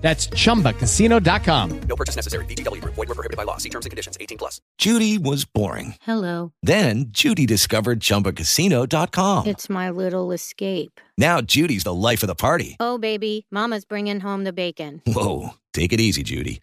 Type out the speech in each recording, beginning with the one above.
That's chumbacasino.com. No purchase necessary. VGW Group. Void were prohibited by law. See terms and conditions. 18 plus. Judy was boring. Hello. Then Judy discovered ChumbaCasino.com. It's my little escape. Now Judy's the life of the party. Oh, baby, Mama's bringing home the bacon. Whoa, take it easy, Judy.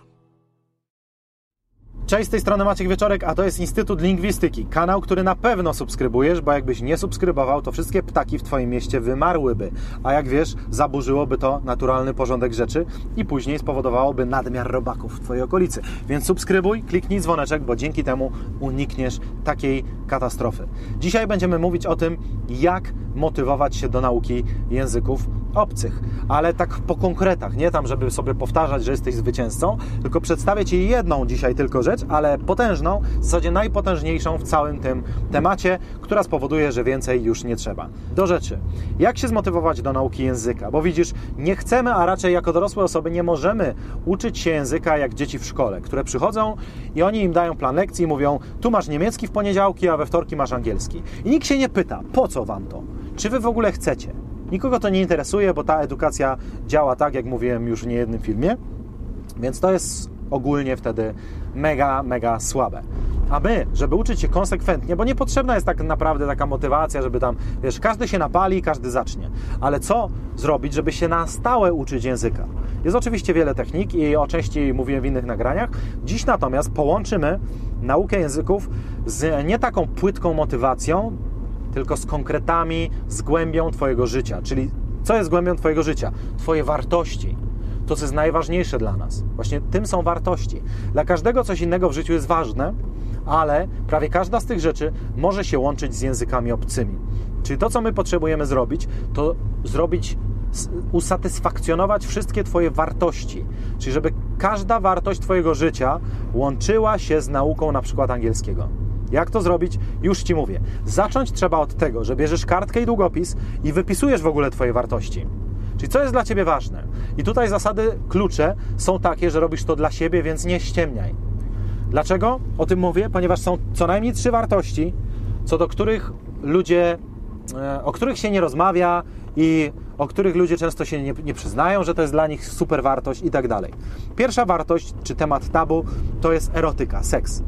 Cześć, z tej strony Maciek Wieczorek, a to jest Instytut Lingwistyki. Kanał, który na pewno subskrybujesz, bo jakbyś nie subskrybował, to wszystkie ptaki w Twoim mieście wymarłyby. A jak wiesz, zaburzyłoby to naturalny porządek rzeczy i później spowodowałoby nadmiar robaków w Twojej okolicy. Więc subskrybuj, kliknij dzwoneczek, bo dzięki temu unikniesz takiej katastrofy. Dzisiaj będziemy mówić o tym, jak motywować się do nauki języków obcych, ale tak po konkretach, nie tam, żeby sobie powtarzać, że jesteś zwycięzcą, tylko przedstawię Ci jedną dzisiaj tylko rzecz, ale potężną, w zasadzie najpotężniejszą w całym tym temacie, która spowoduje, że więcej już nie trzeba. Do rzeczy. Jak się zmotywować do nauki języka? Bo widzisz, nie chcemy, a raczej jako dorosłe osoby nie możemy uczyć się języka jak dzieci w szkole, które przychodzą i oni im dają plan lekcji i mówią, tu masz niemiecki w poniedziałki, a we wtorki masz angielski. I nikt się nie pyta, po co Wam to? Czy Wy w ogóle chcecie? Nikogo to nie interesuje, bo ta edukacja działa tak, jak mówiłem już w niejednym filmie, więc to jest ogólnie wtedy mega, mega słabe. A my, żeby uczyć się konsekwentnie, bo niepotrzebna jest tak naprawdę taka motywacja, żeby tam, wiesz, każdy się napali, każdy zacznie. Ale co zrobić, żeby się na stałe uczyć języka? Jest oczywiście wiele technik i o części mówiłem w innych nagraniach. Dziś natomiast połączymy naukę języków z nie taką płytką motywacją, tylko z konkretami, z głębią Twojego życia. Czyli co jest głębią Twojego życia? Twoje wartości. To, co jest najważniejsze dla nas. Właśnie tym są wartości. Dla każdego coś innego w życiu jest ważne, ale prawie każda z tych rzeczy może się łączyć z językami obcymi. Czyli to, co my potrzebujemy zrobić, to zrobić, usatysfakcjonować wszystkie Twoje wartości. Czyli żeby każda wartość Twojego życia łączyła się z nauką na przykład angielskiego. Jak to zrobić? Już Ci mówię. Zacząć trzeba od tego, że bierzesz kartkę i długopis i wypisujesz w ogóle Twoje wartości. Czyli co jest dla Ciebie ważne? I tutaj zasady, klucze są takie, że robisz to dla siebie, więc nie ściemniaj. Dlaczego o tym mówię? Ponieważ są co najmniej trzy wartości, co do których ludzie, o których się nie rozmawia i o których ludzie często się nie, nie przyznają, że to jest dla nich super wartość i tak dalej. Pierwsza wartość, czy temat tabu, to jest erotyka, seks.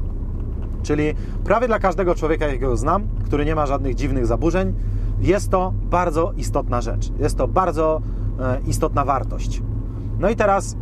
Czyli prawie dla każdego człowieka, jakiego znam, który nie ma żadnych dziwnych zaburzeń, jest to bardzo istotna rzecz. Jest to bardzo e, istotna wartość. No i teraz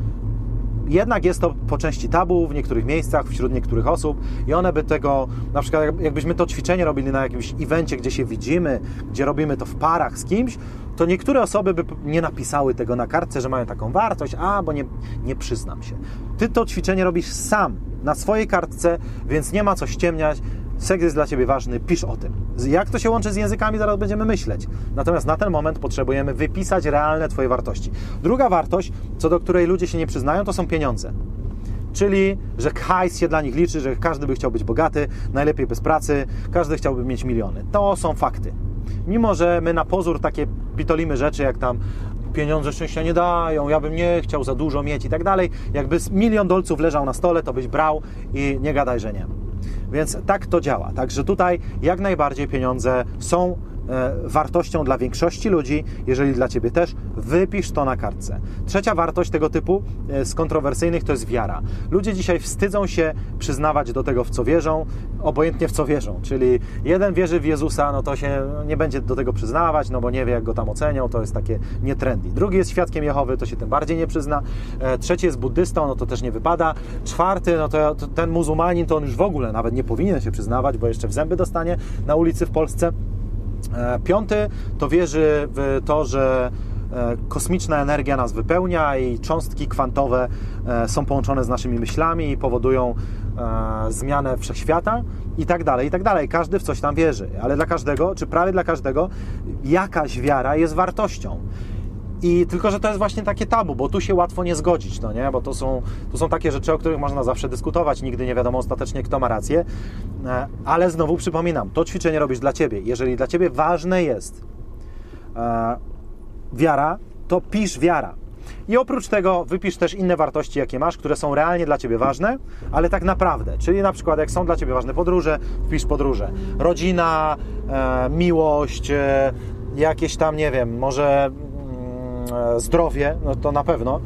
jednak jest to po części tabu w niektórych miejscach, wśród niektórych osób i one by tego, na przykład jakbyśmy to ćwiczenie robili na jakimś evencie, gdzie się widzimy, gdzie robimy to w parach z kimś, to niektóre osoby by nie napisały tego na kartce, że mają taką wartość, a, bo nie, nie przyznam się. Ty to ćwiczenie robisz sam, na swojej kartce, więc nie ma co ściemniać. Seks jest dla Ciebie ważny, pisz o tym. Jak to się łączy z językami, zaraz będziemy myśleć. Natomiast na ten moment potrzebujemy wypisać realne Twoje wartości. Druga wartość, co do której ludzie się nie przyznają, to są pieniądze. Czyli, że hajs się dla nich liczy, że każdy by chciał być bogaty, najlepiej bez pracy, każdy chciałby mieć miliony. To są fakty. Mimo, że my na pozór takie pitolimy rzeczy, jak tam pieniądze szczęścia nie dają, ja bym nie chciał za dużo mieć i tak dalej. Jakby milion dolców leżał na stole, to byś brał i nie gadaj, że nie. Więc tak to działa. Także tutaj jak najbardziej pieniądze są wartością dla większości ludzi, jeżeli dla Ciebie też, wypisz to na kartce. Trzecia wartość tego typu e, z kontrowersyjnych to jest wiara. Ludzie dzisiaj wstydzą się przyznawać do tego, w co wierzą, obojętnie w co wierzą. Czyli jeden wierzy w Jezusa, no to się nie będzie do tego przyznawać, no bo nie wie, jak go tam ocenią, to jest takie nietrendy. Drugi jest świadkiem Jehowy, to się tym bardziej nie przyzna. E, trzeci jest buddystą, no to też nie wypada. Czwarty, no to ten muzułmanin, to on już w ogóle nawet nie powinien się przyznawać, bo jeszcze w zęby dostanie na ulicy w Polsce. E, Piąty to wierzy w to, że e, kosmiczna energia nas wypełnia i cząstki kwantowe e, są połączone z naszymi myślami i powodują zmianę wszechświata i tak dalej, i tak dalej. Każdy w coś tam wierzy, ale dla każdego, czy prawie dla każdego, jakaś wiara jest wartością. I tylko, że to jest właśnie takie tabu, bo tu się łatwo nie zgodzić, no nie? Bo to są, to są takie rzeczy, o których można zawsze dyskutować, nigdy nie wiadomo ostatecznie, kto ma rację. E, Ale znowu przypominam, to ćwiczenie robisz dla Ciebie. Jeżeli dla Ciebie ważne jest e, wiara, to pisz wiara. I oprócz tego wypisz też inne wartości, jakie masz, które są realnie dla Ciebie ważne, ale tak naprawdę. Czyli na przykład, jak są dla Ciebie ważne podróże, wpisz podróże. Rodzina, e, miłość, e, jakieś tam, nie wiem, może zdrowie, no to na pewno.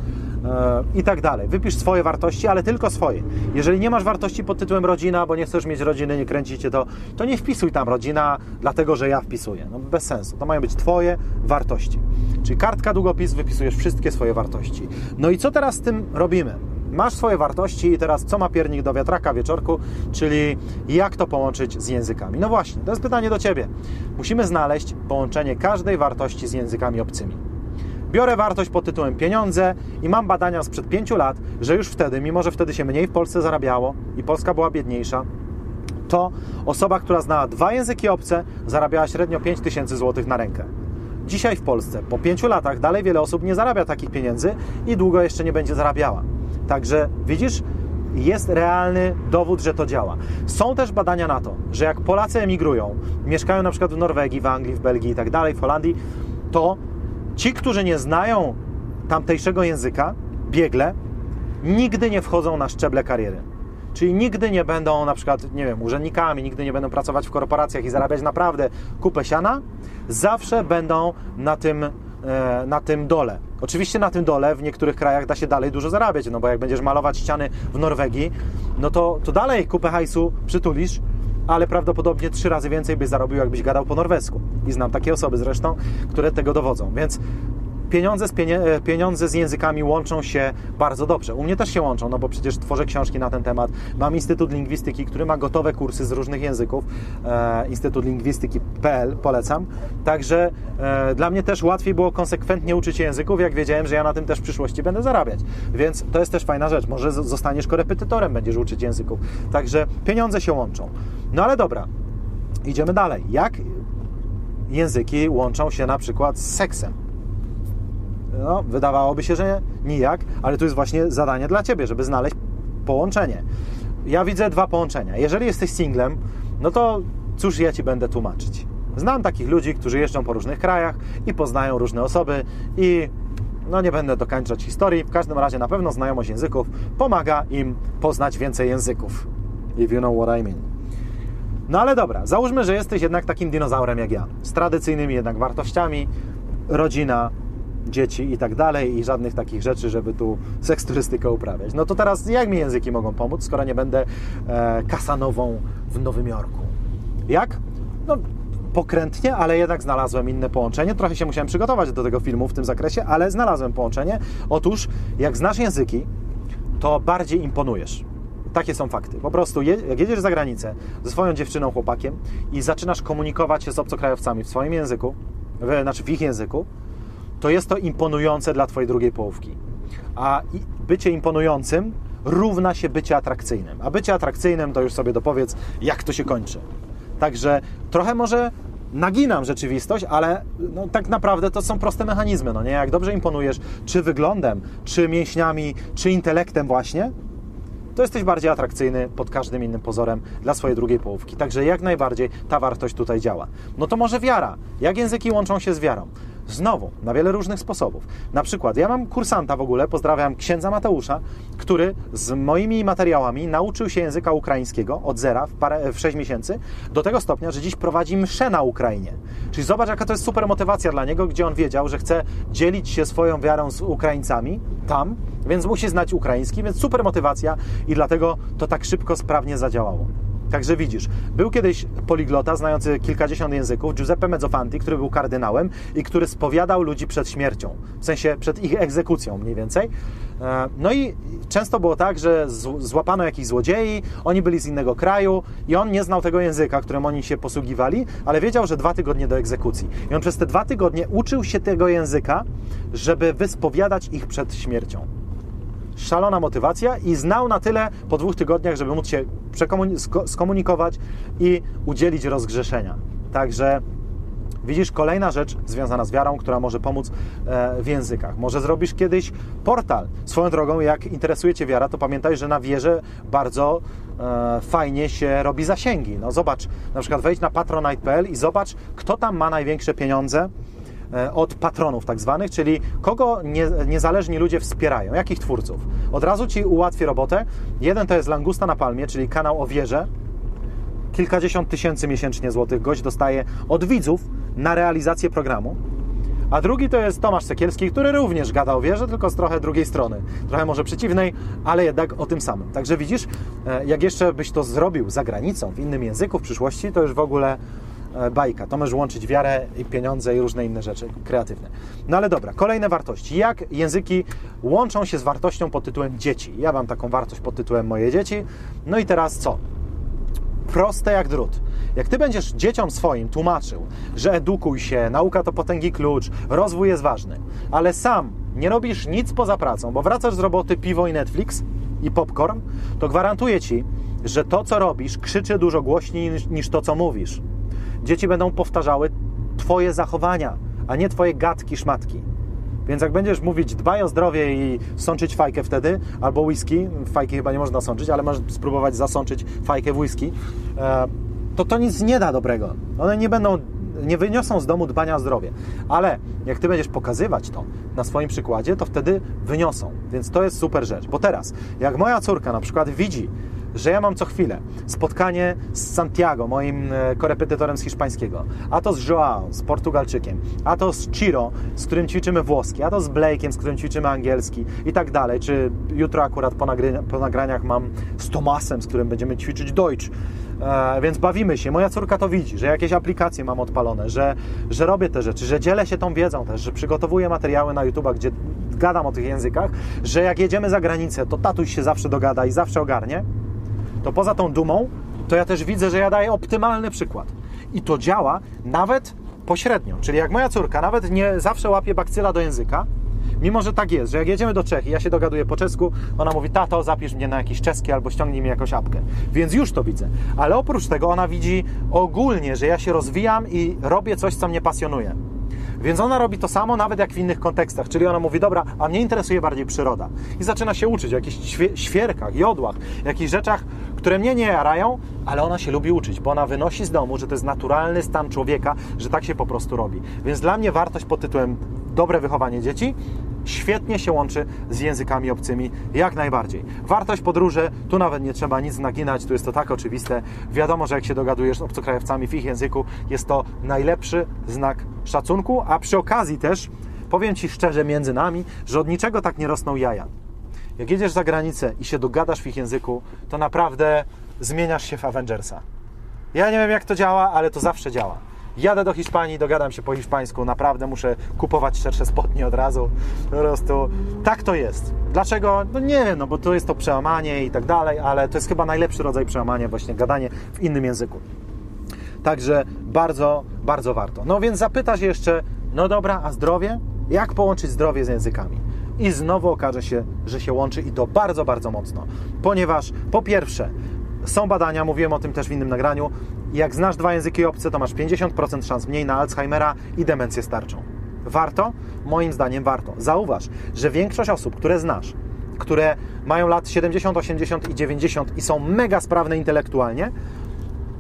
e, I tak dalej. Wypisz swoje wartości, ale tylko swoje. Jeżeli nie masz wartości pod tytułem rodzina, bo nie chcesz mieć rodziny, nie kręcicie to, to nie wpisuj tam rodzina, dlatego że ja wpisuję. No bez sensu. To mają być Twoje wartości. Czyli kartka, długopis, wypisujesz wszystkie swoje wartości. No i co teraz z tym robimy? Masz swoje wartości i teraz co ma piernik do wiatraka wieczorku, czyli jak to połączyć z językami? No właśnie, to jest pytanie do Ciebie. Musimy znaleźć połączenie każdej wartości z językami obcymi. Biorę wartość pod tytułem pieniądze i mam badania sprzed pięciu lat, że już wtedy, mimo że wtedy się mniej w Polsce zarabiało i Polska była biedniejsza, to osoba, która znała dwa języki obce, zarabiała średnio 5000 zł na rękę. Dzisiaj w Polsce, po pięciu latach, dalej wiele osób nie zarabia takich pieniędzy i długo jeszcze nie będzie zarabiała. Także widzisz, jest realny dowód, że to działa. Są też badania na to, że jak Polacy emigrują, mieszkają na przykład w Norwegii, w Anglii, w Belgii i tak dalej, w Holandii, to ci, którzy nie znają tamtejszego języka, biegle, nigdy nie wchodzą na szczeble kariery. Czyli nigdy nie będą na przykład, nie wiem, urzędnikami, nigdy nie będą pracować w korporacjach i zarabiać naprawdę kupę siana, zawsze będą na tym, e, na tym dole. Oczywiście na tym dole w niektórych krajach da się dalej dużo zarabiać, no bo jak będziesz malować ściany w Norwegii, no to, to dalej kupę hajsu przytulisz, ale prawdopodobnie trzy razy więcej byś zarobił, jakbyś gadał po norwesku. I znam takie osoby zresztą, które tego dowodzą. Więc pieniądze z, pienie, e, pieniądze z językami łączą się bardzo dobrze. U mnie też się łączą, no bo przecież tworzę książki na ten temat. Mam Instytut Lingwistyki, który ma gotowe kursy z różnych języków. E, Instytut Lingwistyki.pl polecam. Także e, dla mnie też łatwiej było konsekwentnie uczyć się języków, jak wiedziałem, że ja na tym też w przyszłości będę zarabiać. Więc to jest też fajna rzecz. Może z- zostaniesz korepetytorem, będziesz uczyć języków. Także pieniądze się łączą. No ale dobra, idziemy dalej. Jak języki łączą się na przykład z seksem? No, wydawałoby się, że nijak, ale tu jest właśnie zadanie dla Ciebie, żeby znaleźć połączenie. Ja widzę dwa połączenia. Jeżeli jesteś singlem, no to cóż ja Ci będę tłumaczyć? Znam takich ludzi, którzy jeżdżą po różnych krajach i poznają różne osoby i no nie będę dokończać historii. W każdym razie na pewno znajomość języków pomaga im poznać więcej języków. If you know what I mean. No ale dobra, załóżmy, że jesteś jednak takim dinozaurem jak ja, z tradycyjnymi jednak wartościami, rodzina, dzieci i tak dalej i żadnych takich rzeczy, żeby tu seksturystykę uprawiać. No to teraz jak mi języki mogą pomóc, skoro nie będę e, kasanową w Nowym Jorku? Jak? No pokrętnie, ale jednak znalazłem inne połączenie. Trochę się musiałem przygotować do tego filmu w tym zakresie, ale znalazłem połączenie. Otóż jak znasz języki, to bardziej imponujesz. Takie są fakty. Po prostu, jak jedziesz za granicę ze swoją dziewczyną, chłopakiem i zaczynasz komunikować się z obcokrajowcami w swoim języku, w, znaczy w ich języku, to jest to imponujące dla Twojej drugiej połówki. A bycie imponującym równa się bycie atrakcyjnym. A bycie atrakcyjnym to już sobie dopowiedz, jak to się kończy. Także trochę może naginam rzeczywistość, ale no, tak naprawdę to są proste mechanizmy. No nie? Jak dobrze imponujesz, czy wyglądem, czy mięśniami, czy intelektem właśnie, to jesteś bardziej atrakcyjny pod każdym innym pozorem dla swojej drugiej połówki. Także jak najbardziej ta wartość tutaj działa. No to może wiara. Jak języki łączą się z wiarą? Znowu, na wiele różnych sposobów. Na przykład, ja mam kursanta w ogóle, pozdrawiam księdza Mateusza, który z moimi materiałami nauczył się języka ukraińskiego od zera w, parę, w 6 miesięcy, do tego stopnia, że dziś prowadzi mszę na Ukrainie. Czyli zobacz, jaka to jest super motywacja dla niego, gdzie on wiedział, że chce dzielić się swoją wiarą z Ukraińcami tam, więc musi znać ukraiński, więc super motywacja i dlatego to tak szybko, sprawnie zadziałało. Także widzisz, był kiedyś poliglota znający kilkadziesiąt języków, Giuseppe Mezzofanti, który był kardynałem i który spowiadał ludzi przed śmiercią, w sensie przed ich egzekucją mniej więcej. E, No i często było tak, że złapano jakichś złodziei, oni byli z innego kraju i on nie znał tego języka, którym oni się posługiwali, ale wiedział, że dwa tygodnie do egzekucji. I on przez te dwa tygodnie uczył się tego języka, żeby wyspowiadać ich przed śmiercią szalona motywacja i znał na tyle po dwóch tygodniach, żeby móc się skomunikować i udzielić rozgrzeszenia. Także widzisz, kolejna rzecz związana z wiarą, która może pomóc e, w językach. Może zrobisz kiedyś portal. Swoją drogą, jak interesuje Cię wiara, to pamiętaj, że na wierze bardzo e, fajnie się robi zasięgi. No zobacz, na przykład wejdź na patronite.pl i zobacz, kto tam ma największe pieniądze od patronów tak zwanych, czyli kogo nie, niezależni ludzie wspierają, jakich twórców. Od razu Ci ułatwię robotę. Jeden to jest Langusta na Palmie, czyli kanał o wierze. Kilkadziesiąt tysięcy miesięcznie złotych gość dostaje od widzów na realizację programu. A drugi to jest Tomasz Sekielski, który również gada o wierze, tylko z trochę drugiej strony. Trochę może przeciwnej, ale jednak o tym samym. Także widzisz, e, jak jeszcze byś to zrobił za granicą, w innym języku w przyszłości, to już w ogóle e, bajka. To możesz łączyć wiarę i pieniądze i różne inne rzeczy kreatywne. No ale dobra, kolejne wartości. Jak języki łączą się z wartością pod tytułem dzieci? Ja mam taką wartość pod tytułem moje dzieci. No i teraz co? proste jak drut. Jak ty będziesz dzieciom swoim tłumaczył, że edukuj się, nauka to potęgi klucz, rozwój jest ważny, ale sam nie robisz nic poza pracą, bo wracasz z roboty piwo i Netflix i popcorn, to gwarantuję ci, że to, co robisz, krzyczy dużo głośniej niż, niż to, co mówisz. Dzieci będą powtarzały twoje zachowania, a nie twoje gadki, szmatki. Więc jak będziesz mówić dbaj o zdrowie i sączyć fajkę wtedy, albo whisky, fajki chyba nie można sączyć, ale możesz spróbować zasączyć fajkę w whisky, e, to to nic nie da dobrego. One nie będą, nie wyniosą z domu dbania o zdrowie. Ale jak ty będziesz pokazywać to na swoim przykładzie, to wtedy wyniosą. Więc to jest super rzecz. Bo teraz, jak moja córka na przykład widzi, że ja mam co chwilę spotkanie z Santiago, moim e, korepetytorem z hiszpańskiego, a to z Joao, z Portugalczykiem, a to z Ciro, z którym ćwiczymy włoski, a to z Blake'iem, z którym ćwiczymy angielski i tak dalej. Czy jutro akurat po, nagry- po nagraniach mam z Tomasem, z którym będziemy ćwiczyć Deutsch. E, więc bawimy się. Moja córka to widzi, że jakieś aplikacje mam odpalone, że, że robię te rzeczy, że dzielę się tą wiedzą też, że przygotowuję materiały na YouTube, gdzie gadam o tych językach, że jak jedziemy za granicę, to tatuś się zawsze dogada i zawsze ogarnie to poza tą dumą, to ja też widzę, że ja daję optymalny przykład. I to działa nawet pośrednio. Czyli jak moja córka nawet nie zawsze łapie bakcyla do języka, mimo że tak jest, że jak jedziemy do Czech i ja się dogaduję po czesku, ona mówi, tato, zapisz mnie na jakiś czeski albo ściągnij mi jakąś apkę. Więc już to widzę. Ale oprócz tego ona widzi ogólnie, że ja się rozwijam i robię coś, co mnie pasjonuje. Więc ona robi to samo, nawet jak w innych kontekstach. Czyli ona mówi, dobra, a mnie interesuje bardziej przyroda. I zaczyna się uczyć o jakichś świe- świerkach, jodłach, jakichś rzeczach, które mnie nie jarają, ale ona się lubi uczyć, bo ona wynosi z domu, że to jest naturalny stan człowieka, że tak się po prostu robi. Więc dla mnie wartość pod tytułem dobre wychowanie dzieci świetnie się łączy z językami obcymi, jak najbardziej. Wartość podróży, tu nawet nie trzeba nic naginać, tu jest to tak oczywiste. Wiadomo, że jak się dogadujesz z obcokrajowcami w ich języku, jest to najlepszy znak szacunku, a przy okazji też powiem Ci szczerze między nami, że od niczego tak nie rosną jaja. Jak jedziesz za granicę i się dogadasz w ich języku, to naprawdę zmieniasz się w Avengersa. Ja nie wiem, jak to działa, ale to zawsze działa. Jadę do Hiszpanii, dogadam się po hiszpańsku, naprawdę muszę kupować szersze spodnie od razu. Po prostu tak to jest. Dlaczego? No nie wiem, no bo to jest to przełamanie i tak dalej, ale to jest chyba najlepszy rodzaj przełamania, właśnie gadanie w innym języku. Także bardzo, bardzo warto. No więc zapytasz jeszcze, no dobra, a zdrowie? Jak połączyć zdrowie z językami? I znowu okaże się, że się łączy i to bardzo, bardzo mocno. Ponieważ po pierwsze, są badania, mówiłem o tym też w innym nagraniu, jak znasz dwa języki obce, to masz 50% szans mniej na Alzheimera i demencję starczą. Warto? Moim zdaniem warto. Zauważ, że większość osób, które znasz, które mają lat 70, 80 i 90 i są mega sprawne intelektualnie,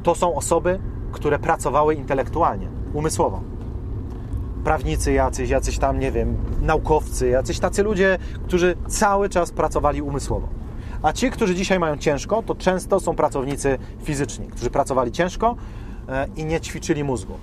to są osoby, które pracowały intelektualnie, umysłowo. Prawnicy jacyś, jacyś tam, nie wiem, naukowcy, jacyś tacy ludzie, którzy cały czas pracowali umysłowo. A ci, którzy dzisiaj mają ciężko, to często są pracownicy fizyczni, którzy pracowali ciężko e, i nie ćwiczyli mózgu.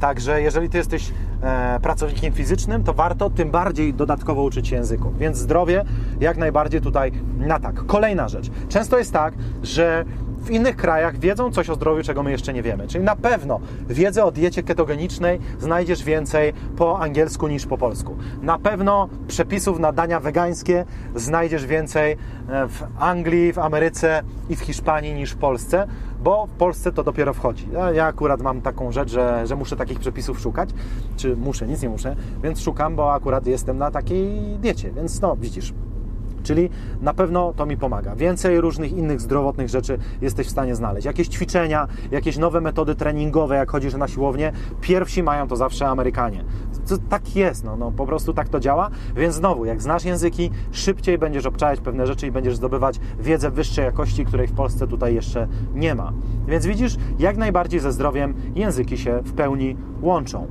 Także jeżeli ty jesteś e, pracownikiem fizycznym, to warto tym bardziej dodatkowo uczyć się języku. Więc zdrowie jak najbardziej tutaj na tak. Kolejna rzecz. Często jest tak, że w innych krajach wiedzą coś o zdrowiu, czego my jeszcze nie wiemy. Czyli na pewno wiedzę o diecie ketogenicznej znajdziesz więcej po angielsku niż po polsku. Na pewno przepisów na dania wegańskie znajdziesz więcej e, w Anglii, w Ameryce i w Hiszpanii niż w Polsce, bo w Polsce to dopiero wchodzi. Ja, ja akurat mam taką rzecz, że, że muszę takich przepisów szukać, czy muszę, nic nie muszę, więc szukam, bo akurat jestem na takiej diecie, więc no widzisz, Czyli na pewno to mi pomaga. Więcej różnych innych zdrowotnych rzeczy jesteś w stanie znaleźć. Jakieś ćwiczenia, jakieś nowe metody treningowe, jak chodzisz na siłownię, pierwsi mają to zawsze Amerykanie. To, tak jest, no, no, po prostu tak to działa. Więc znowu, jak znasz języki, szybciej będziesz obczajać pewne rzeczy i będziesz zdobywać wiedzę wyższej jakości, której w Polsce tutaj jeszcze nie ma. Więc widzisz, jak najbardziej ze zdrowiem języki się w pełni łączą.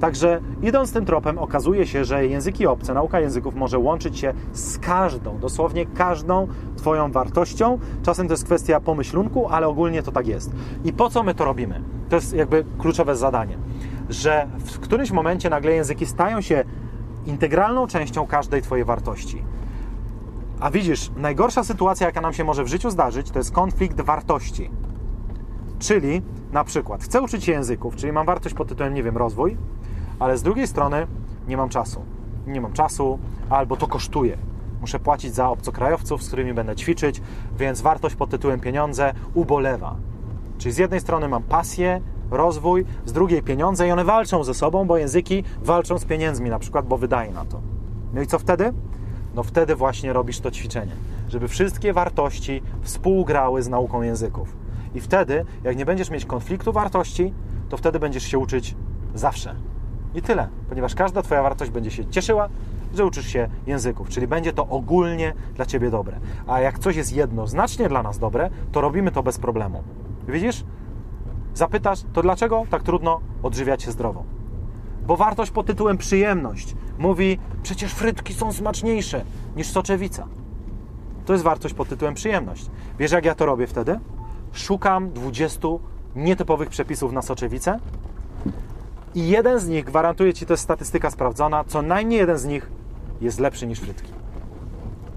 Także idąc tym tropem, okazuje się, że języki obce, nauka języków może łączyć się z każdą, dosłownie każdą Twoją wartością. Czasem to jest kwestia pomyślunku, ale ogólnie to tak jest. I po co my to robimy? To jest jakby kluczowe zadanie, że w którymś momencie nagle języki stają się integralną częścią każdej Twojej wartości. A widzisz, najgorsza sytuacja, jaka nam się może w życiu zdarzyć, to jest konflikt wartości. Czyli na przykład chcę uczyć się języków, czyli mam wartość pod tytułem, nie wiem, rozwój, ale z drugiej strony nie mam czasu. Nie mam czasu, albo to kosztuje. Muszę płacić za obcokrajowców, z którymi będę ćwiczyć, więc wartość pod tytułem pieniądze ubolewa. Czyli z jednej strony mam pasję, rozwój, z drugiej pieniądze i one walczą ze sobą, bo języki walczą z pieniędzmi na przykład, bo wydaje na to. No i co wtedy? No wtedy właśnie robisz to ćwiczenie, żeby wszystkie wartości współgrały z nauką języków. I wtedy, jak nie będziesz mieć konfliktu wartości, to wtedy będziesz się uczyć zawsze. I tyle, ponieważ każda Twoja wartość będzie się cieszyła, że uczysz się języków, czyli będzie to ogólnie dla Ciebie dobre. A jak coś jest jednoznacznie dla nas dobre, to robimy to bez problemu. Widzisz? Zapytasz, to dlaczego tak trudno odżywiać się zdrowo? Bo wartość pod tytułem przyjemność mówi, przecież frytki są smaczniejsze niż soczewica. To jest wartość pod tytułem przyjemność. Wiesz, jak ja to robię wtedy? Szukam 20 nietypowych przepisów na soczewicę i jeden z nich, gwarantuję Ci, to jest statystyka sprawdzona, co najmniej jeden z nich jest lepszy niż frytki.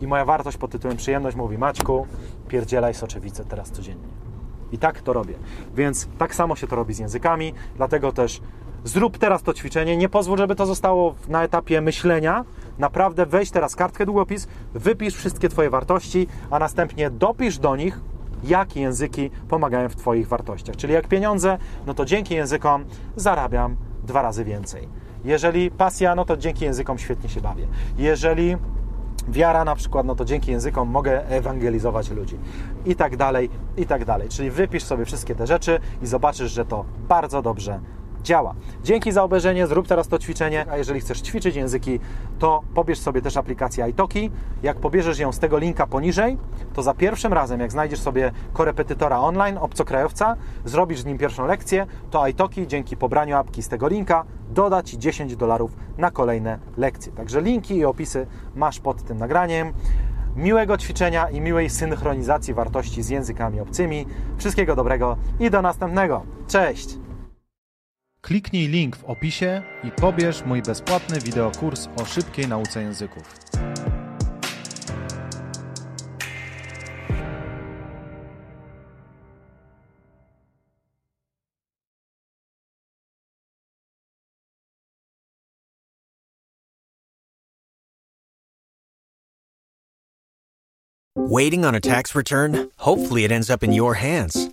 I moja wartość pod tytułem przyjemność mówi Maćku, pierdzielaj soczewicę teraz codziennie. I tak to robię. Więc tak samo się to robi z językami, dlatego też zrób teraz to ćwiczenie, nie pozwól, żeby to zostało na etapie myślenia. Naprawdę weź teraz kartkę, długopis, wypisz wszystkie Twoje wartości, a następnie dopisz do nich jak języki pomagają w Twoich wartościach. Czyli jak pieniądze, no to dzięki językom zarabiam dwa razy więcej. Jeżeli pasja, no to dzięki językom świetnie się bawię. Jeżeli wiara na przykład, no to dzięki językom mogę ewangelizować ludzi. I tak dalej, i tak dalej. Czyli wypisz sobie wszystkie te rzeczy i zobaczysz, że to bardzo dobrze działa. Dzięki za obejrzenie, zrób teraz to ćwiczenie, a jeżeli chcesz ćwiczyć języki, to pobierz sobie też aplikację iTalki. Jak pobierzesz ją z tego linka poniżej, to za pierwszym razem, jak znajdziesz sobie korepetytora online, obcokrajowca, zrobisz z nim pierwszą lekcję, to iTalki dzięki pobraniu apki z tego linka doda Ci 10 dolarów na kolejne lekcje. Także linki i opisy masz pod tym nagraniem. Miłego ćwiczenia i miłej synchronizacji wartości z językami obcymi. Wszystkiego dobrego i do następnego. Cześć! Kliknij link w opisie i pobierz mój bezpłatny wideokurs o szybkiej nauce języków. Waiting on a tax return? Hopefully, it ends up in your hands.